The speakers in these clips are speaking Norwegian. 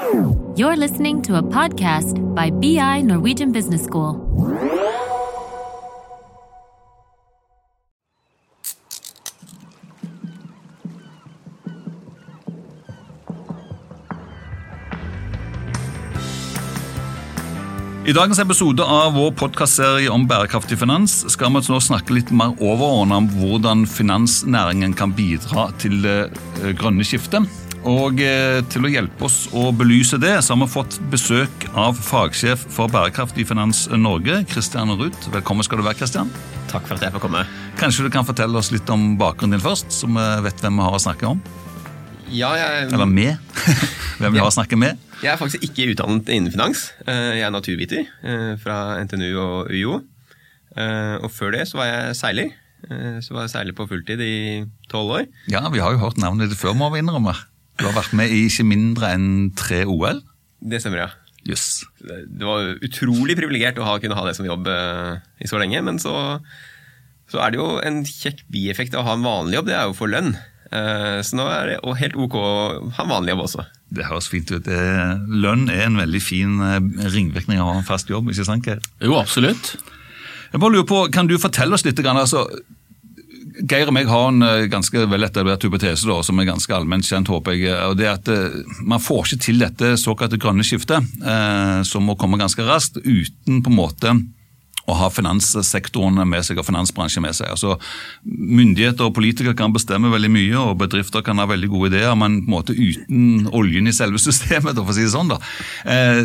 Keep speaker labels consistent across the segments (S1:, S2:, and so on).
S1: You're listening to a podcast by BI Norwegian Business School.
S2: I dagens episode av vår podkastserie om bærekraftig finans skal vi nå snakke litt mer overordnet om hvordan finansnæringen kan bidra til det eh, grønne skiftet. Og eh, til å hjelpe oss å belyse det, så har vi fått besøk av fagsjef for bærekraftig finans Norge, Christian Ruud. Velkommen skal du være, Christian.
S3: Takk for at jeg får komme.
S2: Kanskje du kan fortelle oss litt om bakgrunnen din først, så vi vet hvem vi har å snakke om?
S3: Ja, jeg,
S2: Eller med. hvem vi har å snakke med.
S3: jeg er faktisk ikke utdannet innen finans. Eh, Jeg er naturviter eh, fra NTNU og UiO. Og før det så var jeg seiler. Så var jeg seiler på fulltid i tolv år.
S2: Ja, vi har jo hørt navnet ditt før, må vi innrømme. Du har vært med i ikke mindre enn tre OL.
S3: Det stemmer, ja.
S2: Yes.
S3: Det var utrolig privilegert å ha, kunne ha det som jobb eh, i så lenge, men så, så er det jo en kjekk bieffekt av å ha en vanlig jobb, det er jo å få lønn. Eh, Så nå er det og helt ok å ha en vanlig jobb også.
S2: Det høres fint ut. Det- Lønn er en veldig fin eh, ringvirkning av å ha en fast jobb. ikke sant?
S4: Jo, absolutt.
S2: Jeg bare lurer på, Kan du fortelle oss litt? grann, Altså, Geir og meg har en eh, ganske veletablert hypotese da, som er ganske allment kjent, håper jeg. og det er at eh, Man får ikke til dette såkalte grønne skiftet, eh, som må komme ganske raskt, uten på en måte å ha finanssektoren med seg og finansbransjen med seg. Altså, Myndigheter og politikere kan bestemme veldig mye, og bedrifter kan ha veldig gode ideer, men på en måte uten oljen i selve systemet, for å si det sånn. da. Eh,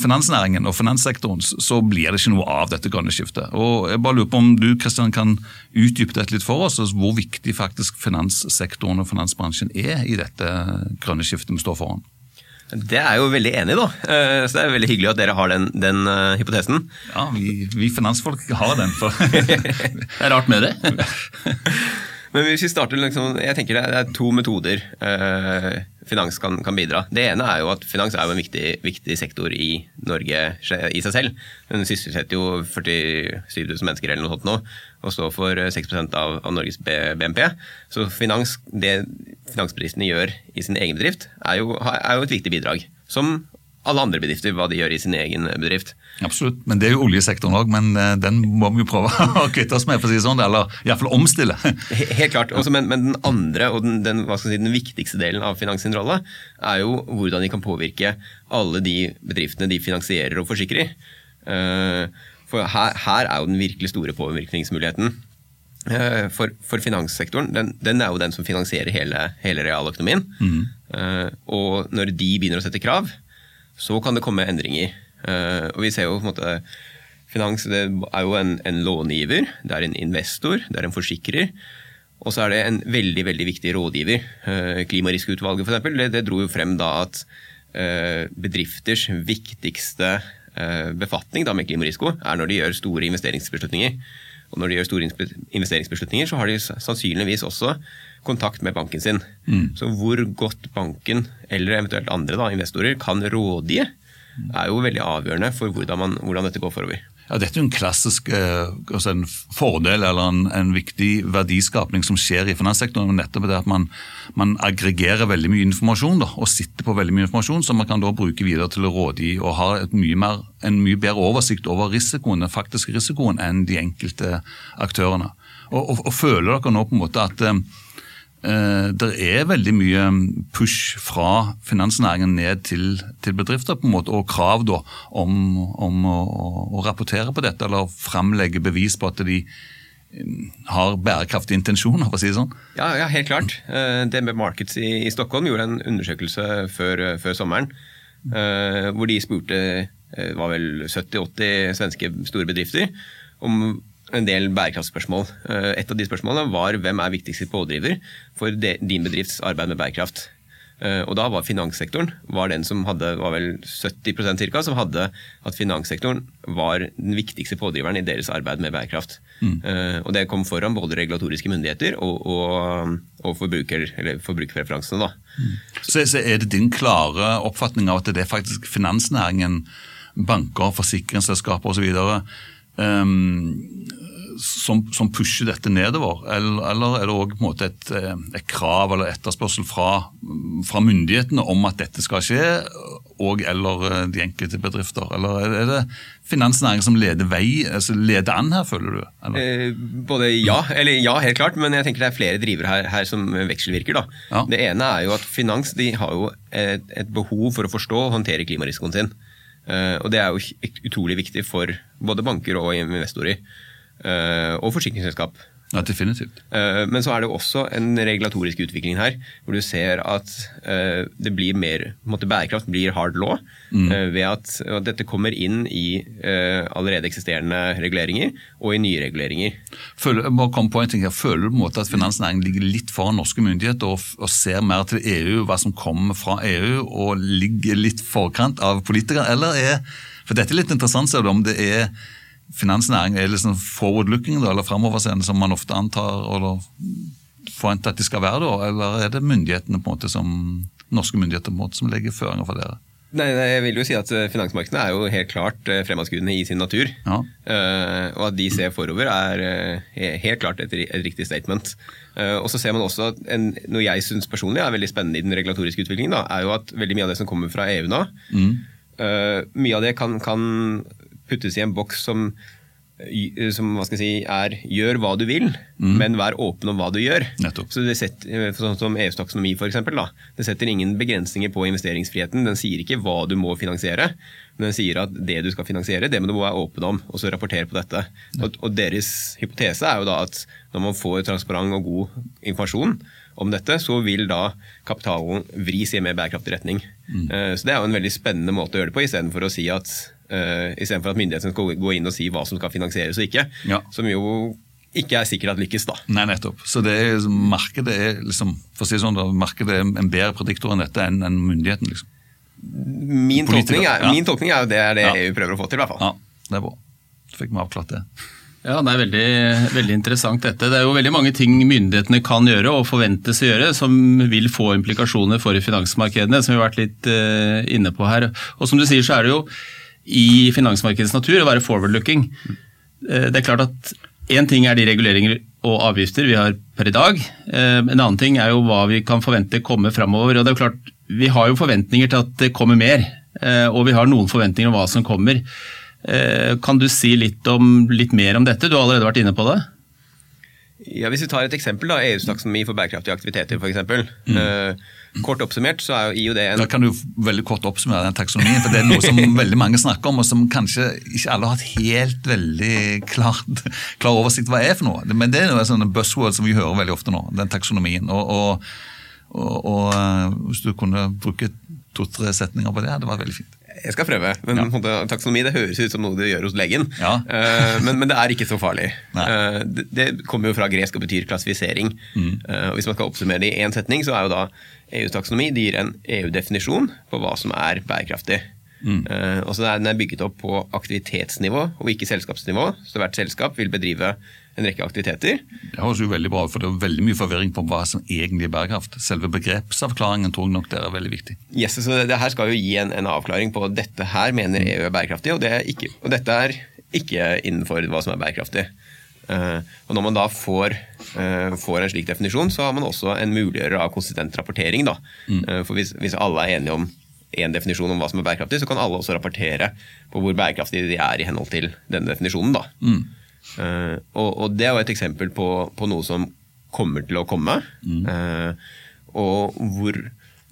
S2: finansnæringen og finanssektoren, så blir det ikke noe av dette grønne skiftet. Og jeg bare lurer på om du Kristian, kan utdype dette litt for oss, altså hvor viktig faktisk finanssektoren og finansbransjen er i dette grønne skiftet vi står foran.
S3: Det er jeg jo veldig enig i, da. Eh, Så det er veldig hyggelig at dere har den, den eh, hypotesen.
S2: Ja, vi, vi finansfolk har den. for...
S4: Det er rart med det.
S3: Men hvis vi starter liksom, jeg tenker det er to metoder eh, finans kan, kan bidra. Det ene er jo at finans er jo en viktig, viktig sektor i Norge i seg selv. Den sysselsetter jo 47 000 mennesker eller noe sånt nå, og står for eh, 6 av, av Norges BNP. Så finans, det finansbedriftene gjør i sin egen bedrift, er jo, er jo et viktig bidrag. Som alle andre bedrifter, hva de gjør i sin egen bedrift.
S2: Absolutt, men det er jo oljesektoren òg, men eh, den må vi jo prøve å kvitte oss med, for å si det sånn, eller iallfall omstille.
S3: Helt klart. Også, men, men den andre og den, den, si, den viktigste delen av finans sin rolle er jo hvordan de kan påvirke alle de bedriftene de finansierer og forsikrer. Eh, For her, her er jo den virkelig store påvirkningsmuligheten. Eh, For, for finanssektoren, den, den er jo den som finansierer hele, hele realøkonomien. Eh, Og når de begynner å sette krav, så kan det komme endringer. Eh, Og vi ser jo på en måte Finans det er jo en, en långiver, det er en investor, det er en forsikrer. Og så er det en veldig veldig viktig rådgiver. Klimarisikoutvalget for eksempel, det, det dro jo frem da at bedrifters viktigste befatning da med klimarisiko er når de gjør store investeringsbeslutninger. Og når de gjør store investeringsbeslutninger, så har de sannsynligvis også kontakt med banken sin. Så hvor godt banken, eller eventuelt andre da, investorer, kan rådgi, er jo veldig avgjørende for hvordan, man, hvordan dette går forover.
S2: Ja, Dette er jo en klassisk eh, altså en fordel eller en, en viktig verdiskapning som skjer i finanssektoren. nettopp det at man, man aggregerer veldig mye informasjon da, og sitter på veldig mye informasjon som man kan da bruke videre til å rådgi og ha mye mer, en mye bedre oversikt over risikoen, den faktiske risikoen enn de enkelte aktørene. Og, og, og Føler dere nå på en måte at Eh, det er veldig mye push fra finansnæringen ned til, til bedrifter på en måte, og krav da, om, om å, å rapportere på dette eller framlegge bevis på at de eh, har bærekraftige intensjoner, for å si det sånn.
S3: Ja, ja helt klart. Eh, DNB Markets i, i Stockholm gjorde en undersøkelse før, før sommeren eh, hvor de spurte eh, var vel 70-80 svenske store bedrifter om en del bærekraftspørsmål. Eh, Et av de spørsmålene var hvem er viktigste pådriver for din bedrifts arbeid med bærekraft. Eh, Og da var finanssektoren var den som hadde, var vel 70% cirka, som hadde at finanssektoren var den viktigste pådriveren i deres arbeid med bærekraft. Mm. Og det kom foran både regulatoriske myndigheter og, og, og forbruker, eller forbrukerpreferansene. Da.
S2: Så, så er det din klare oppfatning av at det er faktisk finansnæringen, banker, forsikringsselskaper osv. Um, som, som pusher dette nedover, eller, eller er det òg et, eh, et krav eller etterspørsel fra, fra myndighetene om at dette skal skje, og eller eh, de enkelte bedrifter? Eller er det finansnæringen som leder vei, altså leder an her, føler du? Eller?
S3: Eh, både ja, eller ja, helt klart, men jeg tenker det er flere drivere her, her som vekselvirker. Da.
S2: Ja.
S3: Det ene er jo at finans de har jo et, et behov for å forstå og håndtere klimarisikoen sin. Eh, og det er jo utrolig viktig for både banker og investorer. eh, og forsikringsselskap.
S2: Ja, definitivt.
S3: Eh, Men så er det jo også en regulatorisk utvikling her, hvor du ser at eh, det blir mer måte Bærekraft blir hard law mm. ved at, at dette kommer inn i eh, allerede eksisterende reguleringer og i nye reguleringer.
S2: Føler, bare kom på en ting her. Føler du på en måte at finansnæringen ligger litt foran norske myndigheter og, og ser mer til EU, hva som kommer fra EU, og ligger litt forkant av politikere, eller er For dette er litt interessant, ser du, om det er finansnæringen er liksom forward-looking, eller framoverseende, som man ofte antar eller forventer at de skal være, da, eller er det myndighetene på en måte som norske myndigheter på en måte som legger føringer for dere?
S3: Nei, jeg vil jo si at eh, Finansmarkedene er jo helt klart eh, fremadskuende i sin natur.
S2: Ja.
S3: Eh, og at de ser forover er helt klart et, riktig statement. Og så ser man også at en, Noe jeg syns personlig er veldig spennende i den regulatoriske utviklingen, da, er jo at veldig mye av det som kommer fra EU nå, eh, mye av det kan, kan puttes i en boks som som hva skal jeg si, er gjør hva du vil, men vær åpen om hva du gjør.
S2: Nettopp.
S3: Så det setter, Sånn som EUs taksonomi, for eksempel, da. Det setter ingen begrensninger på investeringsfriheten. Den sier ikke hva du må finansiere, men den sier at det du skal finansiere, det må du være åpen om, og så rapportere på dette. Og, og deres hypotese er jo da at når man får transparent og god informasjon om dette, så vil da kapitalen vris i en mer bærekraftig retning. Mm. Så det er jo en veldig spennende måte å gjøre det på, istedenfor å si at uh, istedenfor at myndighetene skal gå inn og si hva som skal finansieres og ikke.
S2: Ja.
S3: Som jo ikke er sikkert at lykkes, da.
S2: Nei, nettopp. Så det er, markedet er liksom, for å si sånn, da, markedet er en bedre prediktor enn dette enn enn myndigheten. liksom.
S3: Min tolkning, er,
S2: ja.
S3: min tolkning er jo det er det
S2: Ja.
S3: EU prøver å få til, i hvert fall.
S2: Ja, det er bra. Så fikk vi avklart det.
S4: Ja, Det er veldig, veldig interessant dette. Det er jo veldig mange ting myndighetene kan gjøre og forventes å gjøre som vil få implikasjoner for finansmarkedene, som vi har vært litt eh, inne på her. Og som du sier så er det jo i finansmarkedets natur å være forward-looking. Eh, det er klart at Én ting er de reguleringer og avgifter vi har per i dag. Eh, en annen ting er jo hva vi kan forvente kommer framover. Og det er jo klart, vi har jo forventninger til at det kommer mer, eh, og vi har noen forventninger om hva som kommer. Kan du si litt, om, litt mer om dette? Du har allerede vært inne på det.
S3: Ja, hvis vi tar et eksempel, da, EUs taksonomi for bærekraftige aktiviteter f.eks.
S2: Mm.
S3: Uh, kort oppsummert så er jo det en
S2: Da kan du veldig kort oppsummere den taksonomien, for det er noe som veldig mange snakker om, og som kanskje ikke alle har hatt helt veldig klart, klar oversikt hva er for noe. Men det er noe sånn buzzword som vi hører veldig ofte nå, den taksonomien. Og, og, og, og hvis du kunne bruke to-tre setninger på det, det var veldig fint.
S3: Jeg skal prøve, men
S2: Ja.
S3: en taksonomi det høres ut som noe du gjør hos legen.
S2: Ja.
S3: Eh, men, men det er ikke så farlig. Eh, det, det kommer jo fra gresk og betyr klassifisering.
S2: Mm.
S3: Eh, og hvis man skal oppsummere det i én setning, så er jo da EUs taksonomi gir en EU-definisjon på hva som er bærekraftig.
S2: Mm.
S3: Uh, og så er Den er bygget opp på aktivitetsnivå og ikke selskapsnivå. Så hvert selskap vil bedrive en rekke aktiviteter.
S2: Det høres jo veldig bra ut, for det er veldig mye forvirring på hva som egentlig er bærekraft. Selve begrepsavklaringen tror jeg nok der er veldig viktig.
S3: Yes, så det her skal jo gi en, en avklaring på at dette her mener EU er bærekraftig, og, det er ikke, og dette er ikke innenfor hva som er bærekraftig. Eh, og Når man da får, eh, får en slik definisjon, så har man også en muliggjører av konsistent rapportering. Da. Mm. for hvis, hvis alle er enige om en definisjon om hva som er bærekraftig, så kan alle også rapportere på hvor bærekraftige de er i henhold til denne definisjonen. Da. Mm. og, og det er jo et eksempel på, på noe som kommer til å komme, mm. og hvor,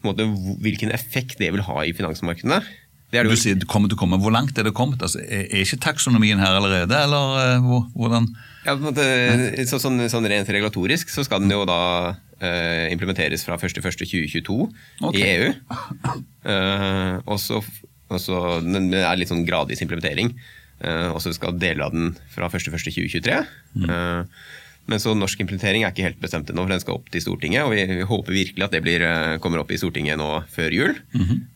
S3: måte, hvilken effekt det vil ha i finansmarkedene. Det det
S2: Du sier det kommer til å komme. Hvor langt er det kommet? Altså, er er ikke taksonomien her allerede, eller uh, hvordan?
S3: Ja, måte, så, sånn, sånn rent regulatorisk så skal den jo da uh, implementeres fra 1.1.2022
S2: okay.
S3: i EU. Uh, og så, den er litt sånn gradvis implementering. Eh, og så skal deler av den fra 1.1.2023. Eh, men så norsk implementering er ikke helt bestemt ennå, for den skal opp til Stortinget. Og vi, håper virkelig at det blir, eh, kommer opp i Stortinget nå før jul.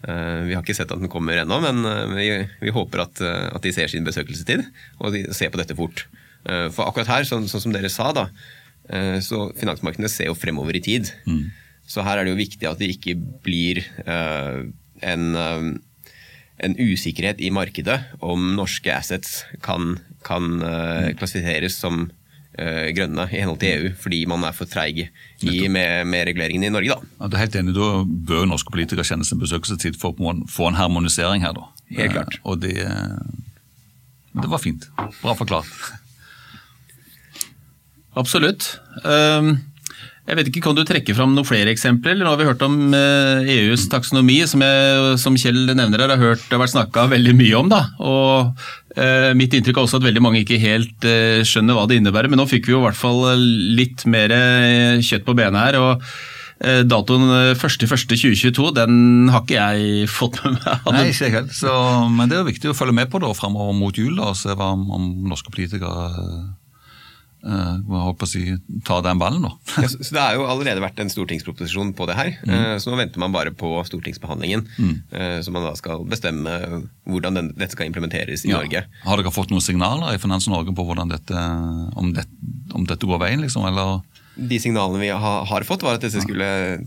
S3: Eh, vi har ikke sett at den kommer ennå, men eh, vi, vi håper at, at de ser sin besøkelsestid og de ser på dette fort. Uh, For akkurat her, sånn, sånn som dere sa, da, uh, så finansmarkedene ser jo fremover i tid. Så her er det jo viktig at det ikke blir en, en usikkerhet i markedet om norske assets kan, kan eh, klassifiseres som grønne i henhold til EU, fordi man er for treig med, med reguleringene i Norge. da.
S2: Ja, du er helt enig, Da bør norske politikere kjenne sin besøkelsestid for å få en harmonisering her. da.
S3: Helt klart.
S2: Eh, Og det, det var fint. Bra forklart.
S4: Absolutt. Ehm, Jeg vet ikke, Kan du trekke fram noen flere eksempler? Nå har vi hørt om eh, EUs taksonomi, som, jeg, som Kjell nevner her, har hørt det har vært snakka veldig mye om. da. Og eh, Mitt inntrykk er også at veldig mange ikke helt eh, skjønner hva det innebærer, men nå fikk vi jo i hvert fall litt mer eh, kjøtt på benet her. og eh, Datoen eh, 1.1.2022 den har ikke jeg fått med meg.
S2: Nei, ikke jeg heller. Men det er viktig å følge med på da, fremover mot jul da, og se hva, om norske politikere uh, si, ta den ballen. da.
S3: Ja, så, så Det har jo allerede vært en stortingsproposisjon på det her. eh, Så nå venter man bare på stortingsbehandlingen. eh, Så man da skal bestemme hvordan den, dette skal implementeres i
S2: Ja.
S3: Norge.
S2: Har dere fått noen signaler i Finans Norge på dette, om, det, om dette går veien, liksom? Eller?
S3: De signalene vi ha, har fått, var at dette skulle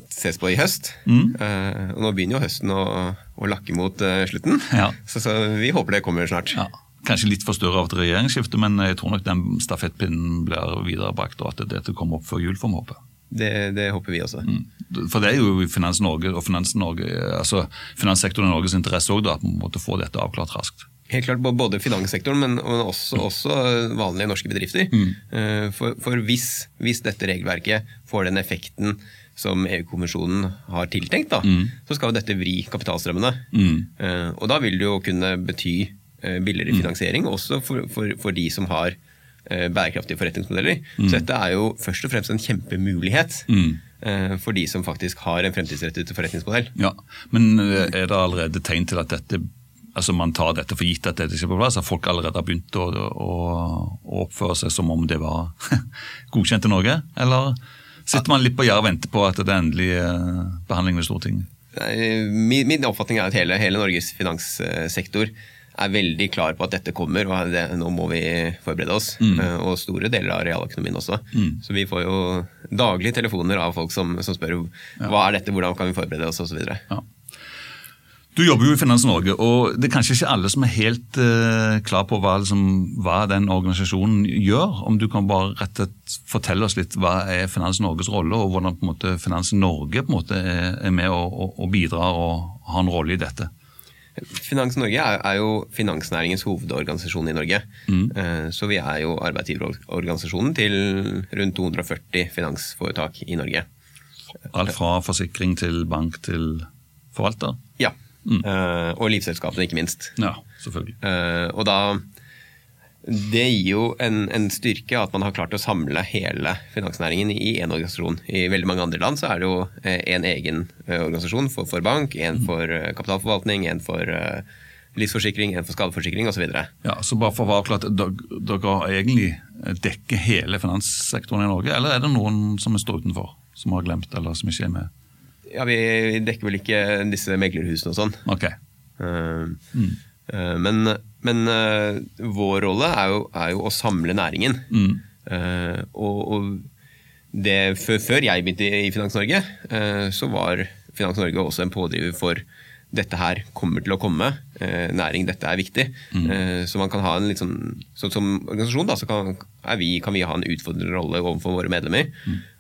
S3: ses på i høst. Eh, og nå begynner jo høsten å, å lakke mot slutten,
S2: Ja.
S3: så, så vi håper det kommer snart.
S2: Ja. Kanskje litt for større av et regjeringsskifte, men jeg tror nok den stafettpinnen blir viderebrakt, og at dette kommer opp før jul, får vi håpe.
S3: Det, det håper vi også.
S2: For det er jo Finans Norge og Finans Norge, altså finanssektoren i Norges interesse òg, at man måtte få dette avklart raskt.
S3: Helt klart, Både finanssektoren, men også, også vanlige norske bedrifter. Mm. For, for hvis, hvis dette regelverket får den effekten som EU-kommisjonen har tiltenkt, da, så skal jo dette vri kapitalstrømmene. Eh, Og da vil det jo kunne bety eh, billigere finansiering, også for, for, for de som har eh, bærekraftige forretningsmodeller. Så dette er jo først og fremst en kjempemulighet mm. for de som faktisk har en fremtidsrettet forretningsmodell.
S2: Ja, Men eh, er det allerede tegn til at dette altså man tar dette for gitt at dette er på plass? At folk allerede har begynt å, å, å oppføre seg som om det var godkjent i Norge? Eller sitter man litt på gjerdet og venter på at det er endelig eh, behandling ved Stortinget?
S3: Min, min oppfatning er at hele, hele Norges finanssektor er veldig klar på at dette kommer, og det, nå må vi forberede oss. Mm. Og store deler av realøkonomien også. Så vi får jo daglig telefoner av folk som, som spør hva er dette, hvordan kan vi forberede oss osv.
S2: Ja. Du jobber jo i Finans Norge, og det er kanskje ikke alle som er helt uh, klar på hva, liksom, hva den organisasjonen gjør. Om du kan bare rett og slett fortelle oss litt hva er Finans Norges rolle, og hvordan på en måte, Finans Norge på en måte er, er med og, og, og bidrar og har en rolle i dette.
S3: Finans Norge er, er jo finansnæringens hovedorganisasjon i Norge. Mm. Så vi er jo arbeidsgiverorganisasjonen til rundt 240 finansforetak i Norge.
S2: Alt fra forsikring til bank til forvalter.
S3: Ja. Mm. Og livselskapene, ikke minst.
S2: Ja, selvfølgelig.
S3: Eh, og da Det gir jo en, en styrke at man har klart å samle hele finansnæringen i én organisasjon. I veldig mange andre land så er det jo eh, en egen eh, organisasjon for, for bank, en for eh, kapitalforvaltning, en for livsforsikring, en for skadeforsikring osv.
S2: Ja, så bare for å være klart, dere, egentlig dekker hele finanssektoren i Norge, eller er det noen som står utenfor, som har glemt eller som ikke er med?
S3: Ja, vi dekker vel ikke disse meglerhusene og sånn.
S2: Ok,
S3: Uh, eh, Men, men eh, vår rolle er jo, er jo å samle næringen. Mm. og, og det, før, før jeg begynte i Finans Norge, eh, så var Finans Norge også en pådriver for dette her kommer til å komme. Eh, næring, dette er viktig. Eh, så man kan ha en litt sånn, så, Som organisasjon da, så kan, vi, kan vi ha en utfordrende rolle overfor våre medlemmer.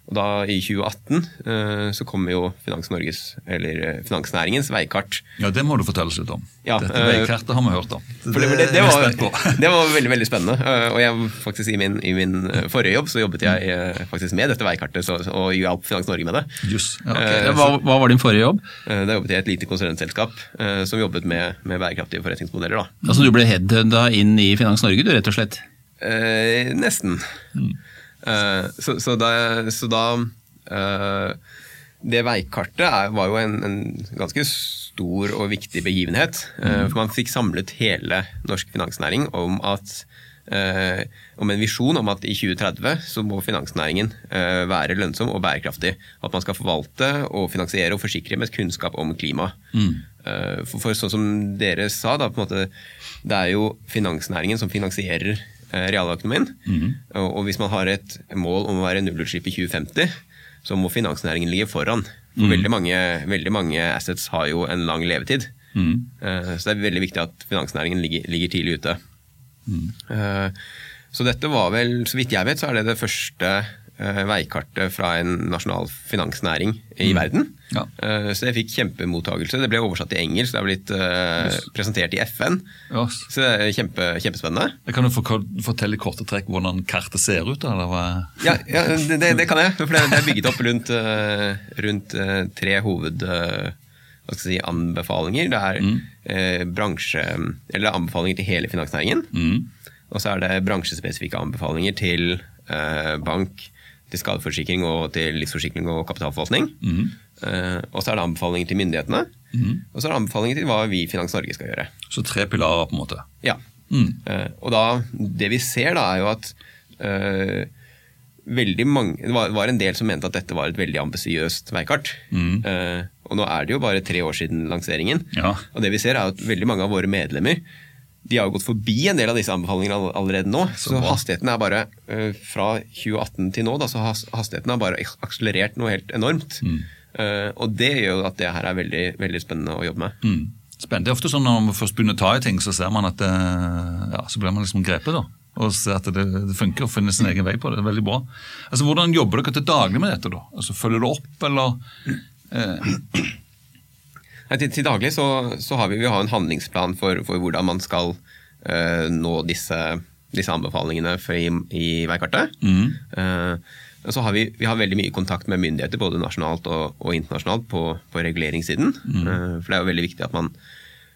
S3: Og da I 2018 eh, så kom jo Finans Norges, eller eh, finansnæringens veikart
S2: ja det må du fortelle litt om.
S3: Ja,
S2: Dette
S3: eh,
S2: veikartet har vi hørt om.
S3: det, det, det, var, det var veldig veldig spennende. Og jeg faktisk i min, i min forrige jobb så jobbet jeg faktisk med dette veikartet så, og hjalp Finans Norge med det.
S2: Just. Ja, ok.
S3: Eh,
S4: Hva, hva var din forrige jobb?
S3: Da jobbet jeg i et lite konsulentselskap uh, som jobbet med, med bærekraftige forretningsmodeller. da.
S4: Altså Du ble headhunta inn i Finans Norge, du, rett og slett?
S3: Eh, nesten. Eh, så, så da, så da uh, Det veikartet er, var jo en, en ganske stor og viktig begivenhet. Uh, for man fikk samlet hele norsk finansnæring om at om en visjon om at i 2030 så må finansnæringen være lønnsom og bærekraftig. At man skal forvalte og finansiere og forsikre med kunnskap om klima. Eh, for, for sånn som dere sa, da, måte, det er jo finansnæringen som finansierer eh, -hmm. Og, og hvis man har et mål om å være nullutslipp i 2050, så må finansnæringen ligge foran. For veldig, mange, veldig mange assets har jo en lang levetid. Eh, så det er veldig viktig at finansnæringen ligger, ligger tidlig ute. Eh, Så dette var vel, så vidt jeg vet, så er det det første veikartet fra en nasjonal finansnæring i verden.
S2: Ja.
S3: Eh, så det fikk kjempemottagelse. Det ble oversatt til engelsk, det har blitt yes. presentert i FN.
S2: Yes.
S3: Så det er kjempe, kjempespennende.
S2: Kan du fortelle i korte trekk hvordan kartet ser ut? Eller hva?
S3: Ja, ja det, det- kan jeg. For det, er bygget opp rundt, eh, rundt eh, tre hoved... eh, hva skal si, anbefalinger. Det er eh, bransje, eller anbefalinger til hele finansnæringen. Og så er det bransjespesifikke anbefalinger til eh, bank, til skadeforsikring og til livsforsikring og kapitalforvaltning. Eh, og så er det anbefalinger til myndighetene. Og så er det anbefalinger til hva vi i Finans Norge skal gjøre.
S2: Så tre pilarer, på en måte.
S3: Ja. Eh, og da, det vi ser da, er jo at uh, veldig mange, det var, var en del som mente at dette var et veldig ambisiøst veikart. Eh, og nå er det jo bare tre år siden lanseringen.
S2: Ja.
S3: Og det vi ser er at veldig mange av våre medlemmer de har jo gått forbi en del av disse anbefalingene allerede nå. Så,
S2: så
S3: hastigheten er bare eh, Fra 2018 til nå, da, så hastigheten har bare akselerert noe helt enormt. Eh, og det gjør jo at det her er veldig, veldig spennende å jobbe med.
S2: Mm. Spennende. Det er ofte sånn Når man først begynner å ta i ting, så ser man at det, ja, så blir man liksom grepet. da. Og ser at det, det funker og finner sin egen vei på det. det er veldig bra. Altså, Hvordan jobber dere til daglig med dette? da? Altså, Følger du opp, eller? Eh,
S3: Nei, til, til daglig så, så har vi, vi har en handlingsplan for, for hvordan man skal uh, nå disse, disse anbefalingene for i, i veikartet. Mm. Uh, så har vi, vi har veldig mye kontakt med myndigheter, både nasjonalt og, og internasjonalt, på, på reguleringssiden. Eh, for det er jo veldig viktig at man,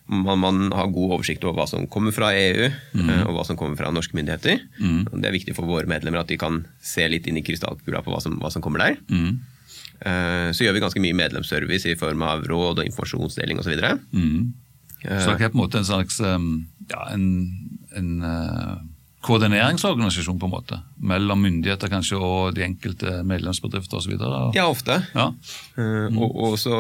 S3: man, man har god oversikt over hva som kommer fra EU, eh, og hva som kommer fra norske myndigheter. Og det er viktig for våre medlemmer at de kan se litt inn i krystallkula på hva som, hva som kommer der. Eh, Så gjør vi ganske mye medlemsservice i form av råd og informasjonsdeling osv.
S2: så dere er på en måte en slags ja, en, en eh, koordineringsorganisasjon på en måte, mellom myndigheter kanskje og de enkelte medlemsbedrifter osv.?
S3: Ja, ofte.
S2: Ja.
S3: Mm. Og, og så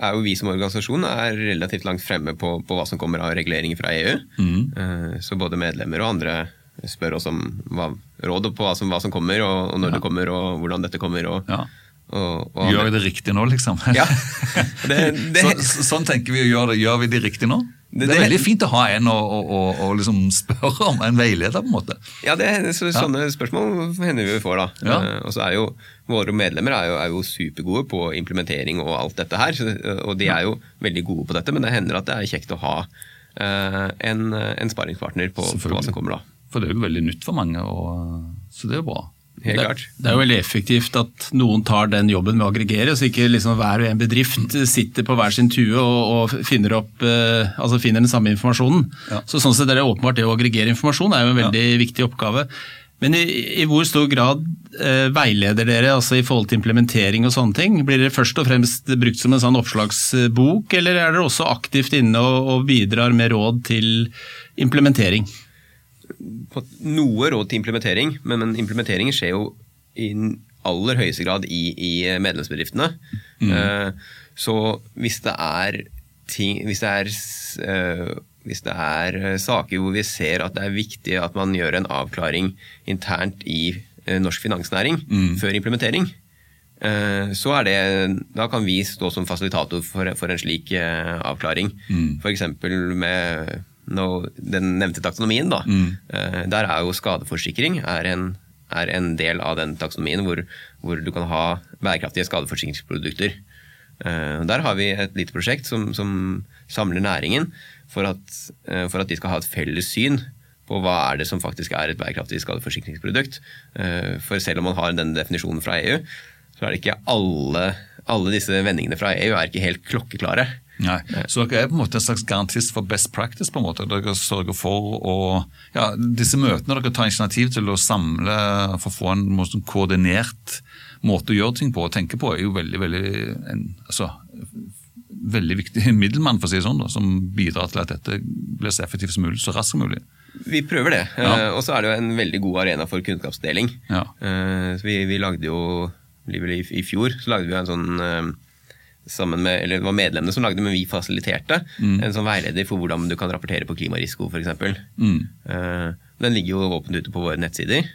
S3: er jo vi som organisasjon er relativt langt fremme på, på hva som kommer av reguleringer fra EU. Mm. Så både medlemmer og andre spør oss om hva, råd på hva som, hva som kommer, og, og når det kommer, og hvordan dette kommer. Og,
S2: Ja.
S3: Og, og
S2: Gjør vi det riktig nå, liksom?
S3: Ja. Det, det,
S2: så, så, sånn tenker vi, gjør, det, gjør vi det riktig nå? Det,
S3: Det-
S2: er veldig fint å ha en å, å, å, å liksom spørre om, en veileder, på en måte.
S3: Ja, det, så, sånne spørsmål hender vi får, da.
S2: Ja.
S3: Uh, og så er jo våre medlemmer er jo, er jo supergode på implementering og alt dette her. Så, og de er jo veldig gode på dette, men det hender at det er kjekt å ha uh, en, en sparringspartner på, på hva som kommer da.
S2: For det er jo veldig nytt for mange, og, så det er jo bra.
S4: Det, det er jo veldig effektivt at noen tar den jobben med å aggregere, så ikke liksom hver og en bedrift sitter på hver sin tue og, og finner, opp, eh, altså finner den samme informasjonen.
S2: Ja.
S4: Så sånn sett er det åpenbart det å aggregere informasjon er jo en veldig viktig oppgave. Men i, i hvor stor grad eh, veileder dere altså i forhold til implementering og sånne ting? Blir dere først og fremst brukt som en sånn oppslagsbok, eller er dere også aktivt inne og, og bidrar med råd til implementering?
S3: På noe råd til implementering, men, men implementeringen skjer jo i aller høyeste grad i, i medlemsbedriftene. Eh, så hvis det er ting Hvis det er eh, hvis det er eh, saker hvor vi ser at det er viktig at man gjør en avklaring internt i eh, norsk finansnæring før implementering, eh, så er det, da kan vi stå som fasilitator for, for en slik eh, avklaring. For eksempel med nå, den nevnte taksonomien. Da. Eh, Der er jo skadeforsikring er en, er en del av den taksonomien hvor, hvor du kan ha bærekraftige skadeforsikringsprodukter. Eh, Der har vi et lite prosjekt som, som samler næringen for at, eh, for at de skal ha et felles syn på hva er det som faktisk er et bærekraftig skadeforsikringsprodukt. For selv om man har den definisjonen fra EU, så er det ikke alle, alle disse vendingene fra EU er ikke helt klokkeklare.
S2: Nei, Så dere er på en måte en slags garantist for best practice? på en måte. Dere sørger for å ja, Disse møtene dere tar initiativ til å samle for å få en måte, koordinert måte å gjøre ting på og tenke på, er jo veldig veldig, en, altså, veldig viktig middelmann, for å si det sånn, da, som bidrar til at dette blir så effektivt som mulig, så raskt som mulig.
S3: Vi prøver det.
S2: Ja.
S3: Eh, Og så er det jo en veldig god arena for kunnskapsdeling.
S2: Ja.
S3: Eh, vi, vi lagde jo i, I fjor så lagde vi en sånn eh, sammen med, eller Det var medlemmene som lagde, men vi fasiliterte en sånn veileder for hvordan du kan rapportere på klimarisiko, f.eks.
S2: Mm.
S3: Uh, den ligger jo åpent ute på våre nettsider.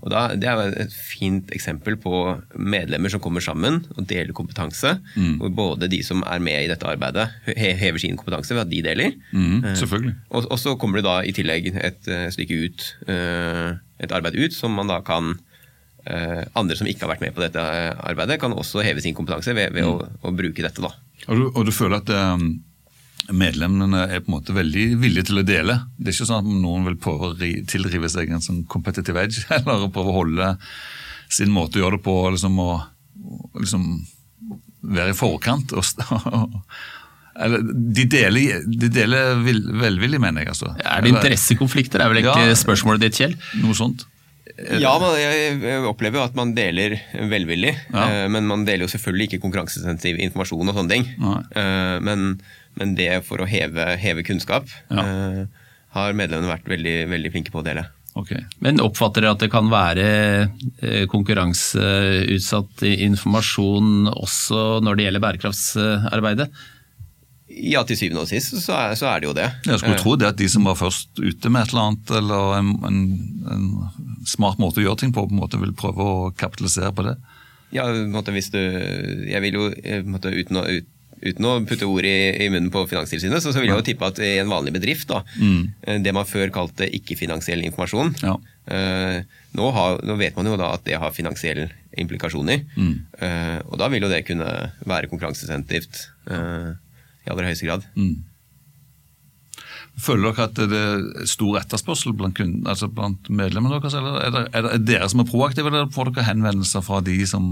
S3: Og da, Det er et fint eksempel på medlemmer som kommer sammen og deler kompetanse. Hvor både de som er med i dette arbeidet, hever sin kompetanse ved at de deler.
S2: Mm, selvfølgelig.
S3: Og, og så kommer det da i tillegg et eh, stykke ut, eh, et arbeid ut, som man da kan eh, Andre som ikke har vært med på dette eh, arbeidet, kan også heve sin kompetanse ved, ved å, å bruke dette. da.
S2: Og du, og du føler at um medlemmene er på en måte veldig villige til å dele? Det er ikke sånn at noen vil prøve å tilrive seg en sånn competitive edge, eller prøve å holde sin måte å gjøre det på, liksom, og liksom være i forkant? Og, eller, de deler, de deler vil, velvillig, mener jeg. altså.
S4: Er det interessekonflikter, er vel ikke
S2: Ja.
S4: spørsmålet ditt, Kjell?
S2: Noe sånt?
S3: Ja, men jeg opplever jo at man deler velvillig.
S2: Ja.
S3: eh, Men man deler jo selvfølgelig ikke konkurransesensitiv informasjon og sånne ting. Eh, Men, men det for å heve, heve kunnskap
S2: Ja.
S3: eh, har medlemmene vært veldig, veldig flinke på å dele.
S2: Okay.
S4: Men oppfatter dere at det kan være eh, konkurranseutsatt informasjon også når det gjelder bærekraftsarbeidet?
S3: Ja, til syvende og sist så er, så er det jo det.
S2: Jeg skulle
S3: Eh,
S2: tro det at de som var først ute med et eller annet, eller en, en, en smart måte å gjøre ting på, på en måte vil prøve å kapitalisere på det.
S3: Ja, på en måte, hvis du Jeg vil jo eh, måte, uten, å, ut, uten å putte ord i, i munnen på Finanstilsynet, så, så vil jeg jo tippe at i en vanlig bedrift, da, mm. det man før kalte ikke-finansiell informasjon
S2: Ja.
S3: eh, nå, har, nå vet man jo da at det har finansielle implikasjoner. Eh, og da vil jo det kunne være konkurransesentivt eh, i aller høyeste grad.
S2: Føler dere at det er stor etterspørsel blant, kunden, altså blant medlemmene deres, eller er det, er det dere som er proaktive, eller får dere henvendelser fra de som,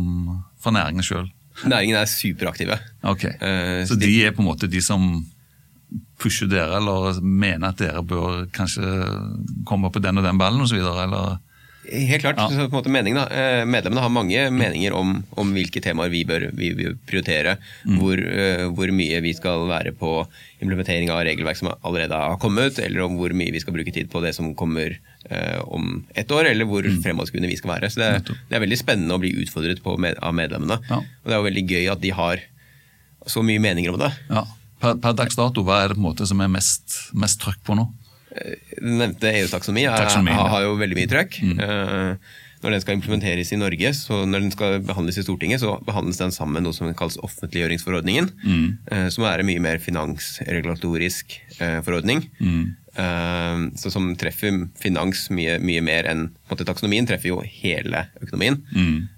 S2: fra næringen sjøl?
S3: Næringen er superaktive.
S2: Ok,
S3: uh,
S2: Så de er på en måte de som pusher dere, eller mener at dere bør kanskje komme på den og den ballen osv., eller?
S3: Helt klart.
S2: Ja.
S3: Så måte meningen, da. Eh, Medlemmene har mange meninger om, om hvilke temaer vi bør, vi bør prioritere. Hvor, uh, hvor mye vi skal være på implementering av regelverk som allerede har kommet, eller om hvor mye vi skal bruke tid på det som kommer uh, om ett år, eller hvor fremadskuende vi skal være. Så det, det er veldig spennende å bli utfordret på med, av medlemmene.
S2: Ja.
S3: Og det er jo veldig gøy at de har så mye meninger om det.
S2: Ja. Per, per dags dato, hva er det på en måte som er mest, mest trøkk på nå?
S3: Den nevnte EU-taksonomi har jo veldig mye trøkk. Mm. Når den skal implementeres i Norge, så når den skal behandles i Stortinget, så behandles den sammen med noe som kalles offentliggjøringsforordningen. Mm. Som er en mye mer finansregulatorisk eh, forordning. Mm. Så som treffer finans mye, mye mer enn på en måte, Taksonomien treffer jo hele økonomien.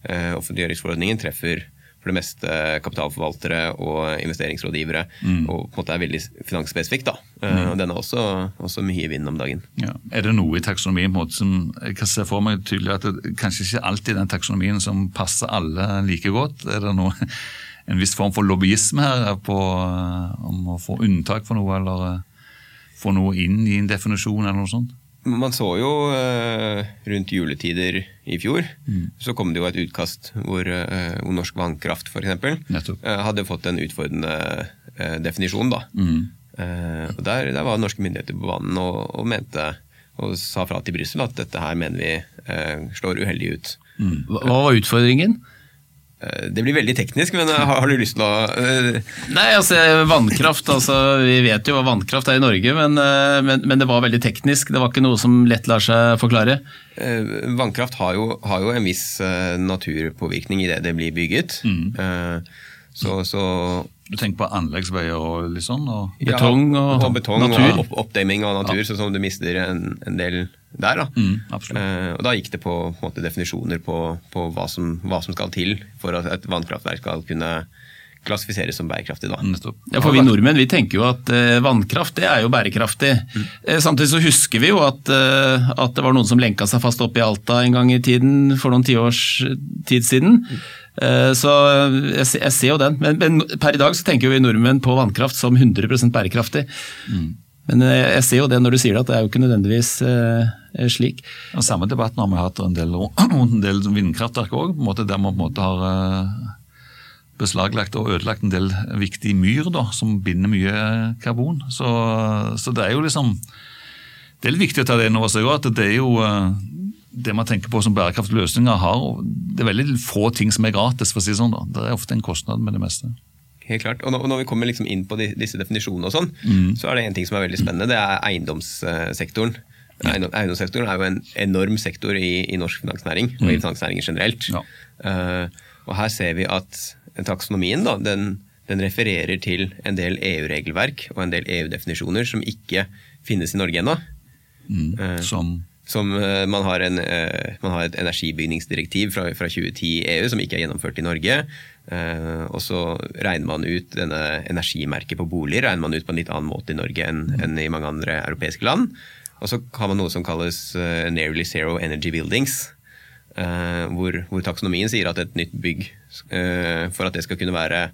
S3: Eh, Offentliggjøringsforordningen treffer for det meste kapitalforvaltere og investeringsrådgivere. Og på en måte er veldig finansspesifikk. da. Mm. Og den er også, også mye i vinden om dagen.
S2: Ja. Er det noe i taksonomien på en måte som jeg kan se for meg tydelig at det kanskje ikke alltid den taksonomien som passer alle like godt? Er det noe, en viss form for lobbyisme her på, eh, om å få unntak for noe, eller eh, få noe inn i en definisjon eller noe sånt?
S3: Man så jo eh, rundt juletider i fjor, så kom det jo et utkast hvor, eh, hvor norsk vannkraft f.eks. Uh, hadde fått en utfordrende eh, definisjon. da. Eh, og der, der var norske myndigheter på banen og, og mente og sa fra til Brussel at dette her mener vi eh, slår uheldig ut.
S4: Mm. hva var utfordringen?
S3: Eh, det blir veldig teknisk, men eh, har, du lyst til å eh,
S4: Nei, altså vannkraft, altså Vi vet jo hva vannkraft er i Norge, men, men, men det var veldig teknisk. Det var ikke noe som lett lar seg forklare.
S3: Vannkraft har jo, har jo en viss naturpåvirkning i det det blir bygget. Mm. så, så
S2: Du tenker på anleggsveier og litt sånn? Og,
S4: Betong og
S3: betong
S4: natur.
S3: og opp, oppdemming av natur, sånn som du mister en, en del der. Da.
S2: Mm.
S3: Eh, og da gikk det på, på en måte, definisjoner på, på hva, som, hva som skal til for at et vannkraftverk skal kunne klassifiseres som bærekraftig. Da.
S4: Ja, for Vi nordmenn vi tenker jo at eh, vannkraft det er jo bærekraftig. Eh, samtidig så husker vi jo at, eh, at det var noen som lenka seg fast opp i Alta en gang i tiden, for noen tiårs tid siden. Eh, så jeg, jeg ser jo den. Men, men per i dag så tenker vi nordmenn på vannkraft som 100% bærekraftig. Men eh, jeg ser jo det når du sier det, at det er jo ikke nødvendigvis eh, slik.
S2: Og samme debatten har vi hatt en del en del vindkraftverk òg, der man på en måte har eh, beslaglagt og ødelagt en del viktig myr da, som binder mye karbon. Så, så det er jo liksom Det er litt viktig å ta det inn over seg òg, at det er jo eh, det man tenker på som bærekraftige løsninger, har, det er veldig få ting som er gratis. for å si sånn da. Det er ofte en kostnad med det meste.
S3: Helt klart. Og når, vi kommer liksom inn på disse definisjonene, og sånn, så er det en ting som er veldig spennende. Det er eiendomssektoren. Eiendom, eiendomssektoren er jo en enorm sektor i, i norsk finansnæring, og i finansnæringen generelt.
S2: Ja.
S3: Uh, og her ser vi at taksonomien da, den, den refererer til en del EU-regelverk og en del EU-definisjoner som ikke finnes i Norge ennå.
S2: Mm. Som
S3: Som eh, man, har en, eh, man har et energibygningsdirektiv fra, fra 2010 i EU som ikke er gjennomført i Norge. Eh, og så regner man ut denne energimerket på boliger regner man ut på en litt annen måte i Norge enn, enn i mange andre europeiske land. Og så har man noe som kalles eh, nearly zero energy buildings. Eh, hvor, hvor taksonomien sier at et nytt bygg, eh, for at det skal kunne være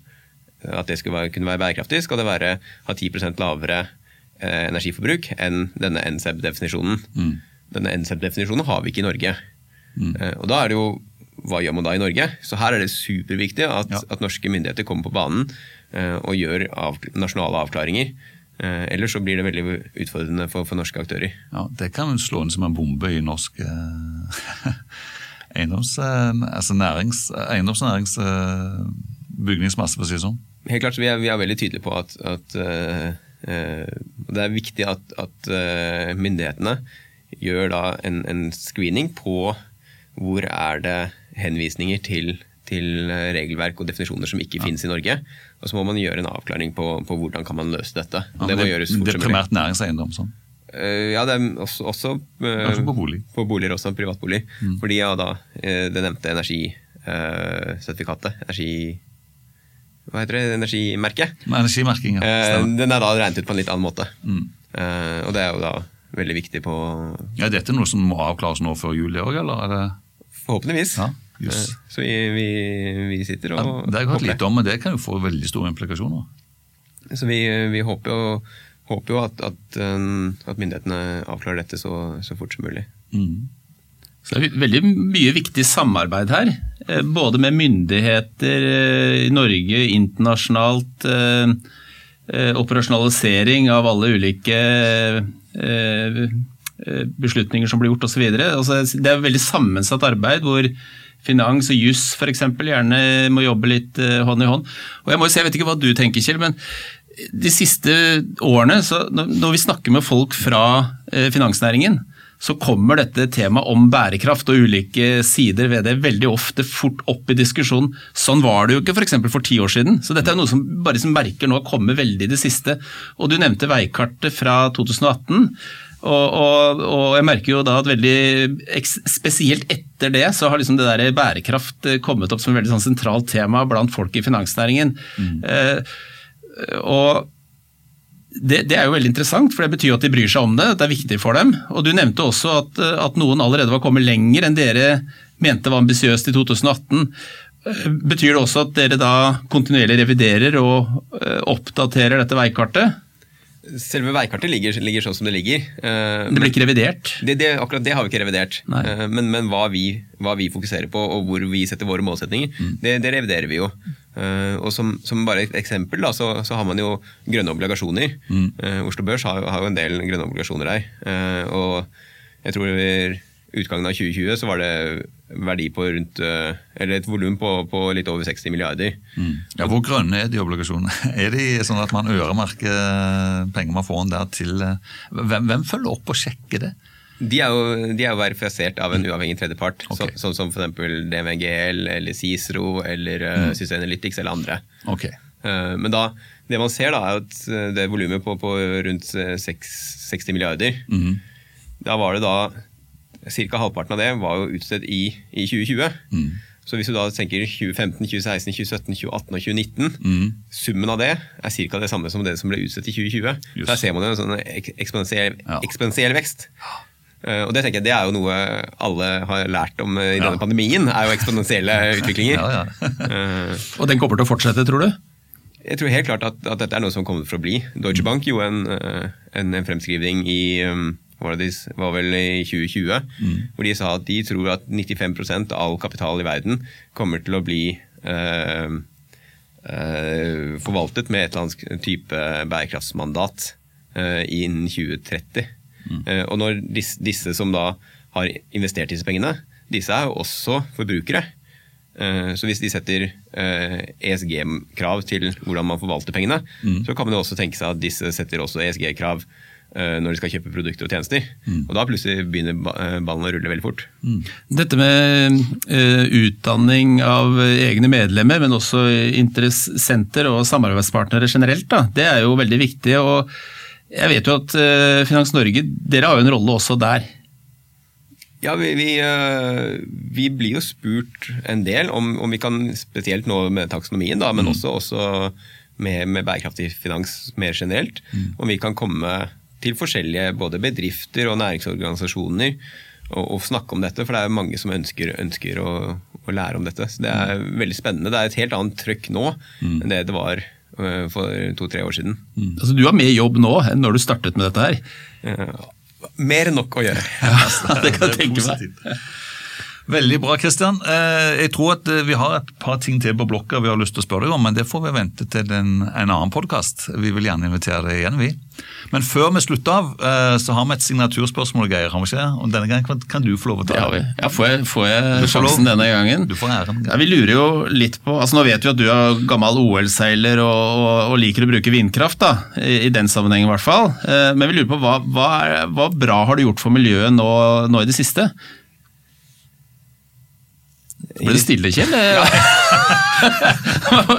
S3: at det skal være, kunne være bærekraftig, skal det være, ha 10 lavere eh, energiforbruk enn denne NSEB-definisjonen. Denne NSEB-definisjonen har vi ikke i Norge. Eh, og da er det jo hva gjør man da i Norge? Så her er det superviktig at,
S2: Ja.
S3: at norske myndigheter kommer på banen eh, og gjør av, nasjonale avklaringer. Ellers så blir det veldig utfordrende for, for norske aktører.
S2: Ja, Det kan slå inn som en bombe i norsk eh, eiendoms, eh, altså nærings, eiendoms- og næringsbygningsmasse, for å si det sånn.
S3: Helt klart, vi er, vi er veldig tydelige på at, at uh, eh, det er viktig at, at eh, myndighetene gjør da en, en screening på hvor er det henvisninger til, til eh, regelverk og definisjoner som ikke finnes i Norge. Og så må man gjøre en avklaring på, på hvordan kan man løse dette.
S2: Ja,
S3: det,
S2: det
S3: må gjøres fort
S2: det er primært næringseiendom. sånn.
S3: Eh, Ja, det er også, også, eh,
S2: Også på bolig.
S3: På boliger også, privatbolig.
S2: Mm.
S3: Fordi ja, da, eh, det nevnte energisertifikatet, energi... Hva heter det? Energimerket.
S2: Energimerking, ja.
S3: Den er da regnet ut på en litt annen måte.
S2: Mm.
S3: Og det er jo da veldig viktig på
S2: Ja, Dette er noe som må avklares nå før jul i år, eller? Er det,
S3: Forhåpentligvis.
S2: Ja, just.
S3: Så vi, vi, vi sitter
S2: ja,
S3: og
S2: det har jeg hørt litt om, men det kan jo få veldig store implikasjoner.
S3: Så vi, vi håper jo, håper jo at, at, eh, at myndighetene avklarer dette så, så fort som mulig.
S2: Mm.
S4: Så det er veldig mye viktig samarbeid her. eh, Både med myndigheter eh, i Norge, internasjonalt. eh, Operasjonalisering av alle ulike beslutninger som blir gjort osv. Altså, det er veldig sammensatt arbeid hvor finans og juss f.eks. gjerne må jobbe litt hånd i hånd. Og Jeg må jo si, jeg vet ikke hva du tenker, Kjell, men de siste årene, så når vi snakker med folk fra eh, finansnæringen, så kommer dette temaet om bærekraft og ulike sider ved det veldig ofte fort opp i diskusjonen. Sånn var det jo ikke f.eks. For, for ti år siden. Så dette er noe som bare som merker nå kommer veldig i det siste. Og du nevnte veikartet fra 2018. Og, og, og jeg merker jo da at veldig, spesielt etter det, så har liksom det der bærekraft eh, kommet opp som et veldig sånn sentralt tema blant folk i finansnæringen. Eh, og det, det er jo veldig interessant, for det betyr jo at de bryr seg om det. at Det er viktig for dem. Og Du nevnte også at, at noen allerede var kommet lenger enn dere mente var ambisiøst i 2018. Eh, Betyr det også at dere da kontinuerlig reviderer og eh, oppdaterer dette veikartet?
S3: Selve veikartet ligger, ligger sånn som det ligger. eh,
S4: Det blir ikke revidert?
S3: Det, det, akkurat det har vi ikke revidert. Eh, Men, men hva, vi, hva vi fokuserer på og hvor vi setter våre målsetninger,
S4: Mm.
S3: det, det reviderer vi jo. Eh, Og som, som bare et eksempel da, så, så har man jo grønne obligasjoner.
S4: Mm.
S3: Eh, Oslo Børs har, har jo en del grønne obligasjoner her. Eh, Og jeg tror ved utgangen av 2020 så var det verdi på rundt Eller et volum på, på litt over 60 milliarder.
S2: Mm. Ja, Hvor grønne er de obligasjonene? Er de sånn at man øremerker penger man får der til hvem, hvem følger opp og sjekker det?
S3: De er, jo, de er jo verifisert av en uavhengig tredjepart,
S2: okay.
S3: så, sånn som f.eks. DMGL eller Cicero eller mm. Systenalytics eller andre.
S2: Okay.
S3: Eh, Men da, det man ser, da, er at eh, det volumet på, på rundt 6, 60 milliarder
S2: mm.
S3: Da var det da Ca. halvparten av det var jo utstedt i, i 2020.
S2: Mm.
S3: Så hvis du da tenker 2015, 2016, 2017, 2018 og 2019
S2: mm.
S3: Summen av det er ca. det samme som det som ble utstedt i 2020.
S2: Just.
S3: Der ser man jo en sånn ek- eksponentiell,
S2: Ja.
S3: eksponentiell vekst. Eh, og det tenker jeg det er jo noe alle har lært om eh, i denne
S2: Ja.
S3: pandemien, er jo eksponentielle utviklinger.
S2: Ja, ja.
S3: Eh,
S4: Og den kommer til å fortsette, tror du?
S3: jeg tror helt klart at, at dette er noe som kommer for å bli. Deutsche Bank gjorde en, en, en fremskrivning i um, var det de, var vel i 2020, hvor de sa at de tror at 95% av all kapital i verden kommer til å bli eh, eh, forvaltet med et eller annet type bærekraftsmandat eh, innen 2030. Eh, og når disse, disse som da har investert disse pengene, disse er jo også forbrukere. Eh, Så hvis de setter eh, ESG-krav til hvordan man forvalter pengene, så kan man jo også tenke seg at disse setter også ESG-krav når de skal kjøpe produkter og tjenester. Og da plutselig begynner ba- ballen å rulle veldig fort.
S4: Dette med utdanning av egne medlemmer, men også interessenter og samarbeidspartnere generelt, da, det er jo veldig viktig. og jeg vet jo at eh, Finans Norge, dere har jo en rolle også der.
S3: Ja, vi, vi, eh, vi blir jo spurt en del om, om vi kan, spesielt nå med taksonomien, da, men også, også med, med bærekraftig finans mer generelt, om vi kan komme til forskjellige både bedrifter og næringsorganisasjoner og, og snakke om dette, for det er mange som ønsker, ønsker å, å lære om dette. Så det er veldig spennende. Det er et helt annet trøkk nå enn det det var for to-tre år siden.
S4: Altså, du har mer jobb nå enn når du startet med dette her.
S3: Eh, Mer enn nok å gjøre.
S4: det kan jeg tenke meg.
S2: Veldig bra, Kristian. Jeg tror at eh, vi har et par ting til på blokka vi har lyst til å spørre deg om, men det får vi vente til en, en annen podkast. Vi vil gjerne invitere deg igjen, vi. Men før vi slutter av, eh, så har vi et signaturspørsmål, Geir. har vi ikke? Og Denne gangen kan, du få lov å ta
S4: det. Har vi- ja, får jeg, får jeg sjansen denne gangen?
S2: Du får æren.
S4: Ja, vi lurer jo litt på, altså Nå vet vi at du er gammel OL-seiler og, og, og liker å bruke vindkraft, da, i, i den sammenhengen i hvert fall. Eh, Men vi lurer på hva, hva, er, hva bra har du gjort for miljøet nå, nå i det siste? Ble det stille, Kjell?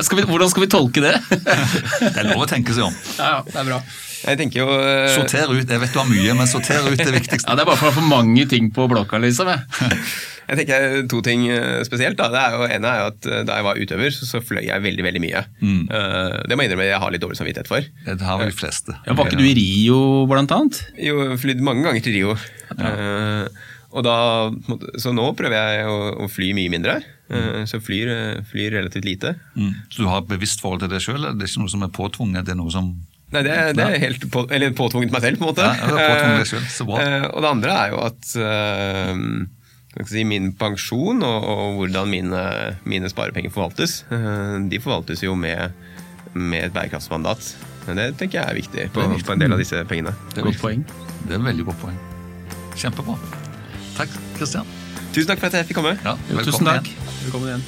S4: skal vi, hvordan skal vi tolke det?
S2: Det er lov å tenke seg om.
S4: Ja, det er bra.
S3: Jeg tenker jo Uh...
S2: Sorter ut. Jeg vet du har mye, men sorter ut det viktigste.
S4: Ja, Det er bare for å ha for mange ting på blokka, liksom. jeg.
S3: Jeg tenker to ting eh, spesielt. Da. Det er jo, ene er jo at eh, Da jeg var utøver, så, så fløy jeg veldig veldig mye. Eh, det må jeg innrømme jeg har litt dårlig samvittighet for.
S2: Det har vel de fleste.
S4: Ja, var ikke du i Rio, blant annet?
S3: Jo, flydd mange ganger til Rio. Ja. og da, så nå prøver jeg å, å fly mye mindre. Mm. så flyr, eh, flyr relativt lite.
S2: Mm. Så du har et bevisst forhold til det sjøl? Det er ikke noe som er påtvunget? Det er noe som
S3: Nei, det, er- det er helt på, eller påtvunget meg selv, på en måte.
S2: Ja, det er deg selv, så bra.
S3: Eh, og det andre er jo at eh, jeg si, min pensjon og, og hvordan mine, mine sparepenger forvaltes, eh, de forvaltes jo med, med et bærekraftsmandat. Men det tenker jeg er viktig på, på en del av disse pengene.
S2: Det er
S4: Godt poeng.
S2: Det er et veldig godt poeng. Kjempebra. Takk, Kristian.
S3: Tusen takk for at jeg fikk komme.
S2: Ja,
S4: Jo,
S2: velkommen
S4: tusen takk.
S2: igjen.
S4: Velkommen igjen.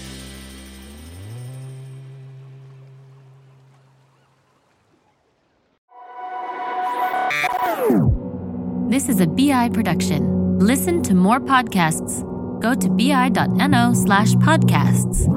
S1: This is a BI production. Listen to more podcasts. Go to bi.no slash podcasts.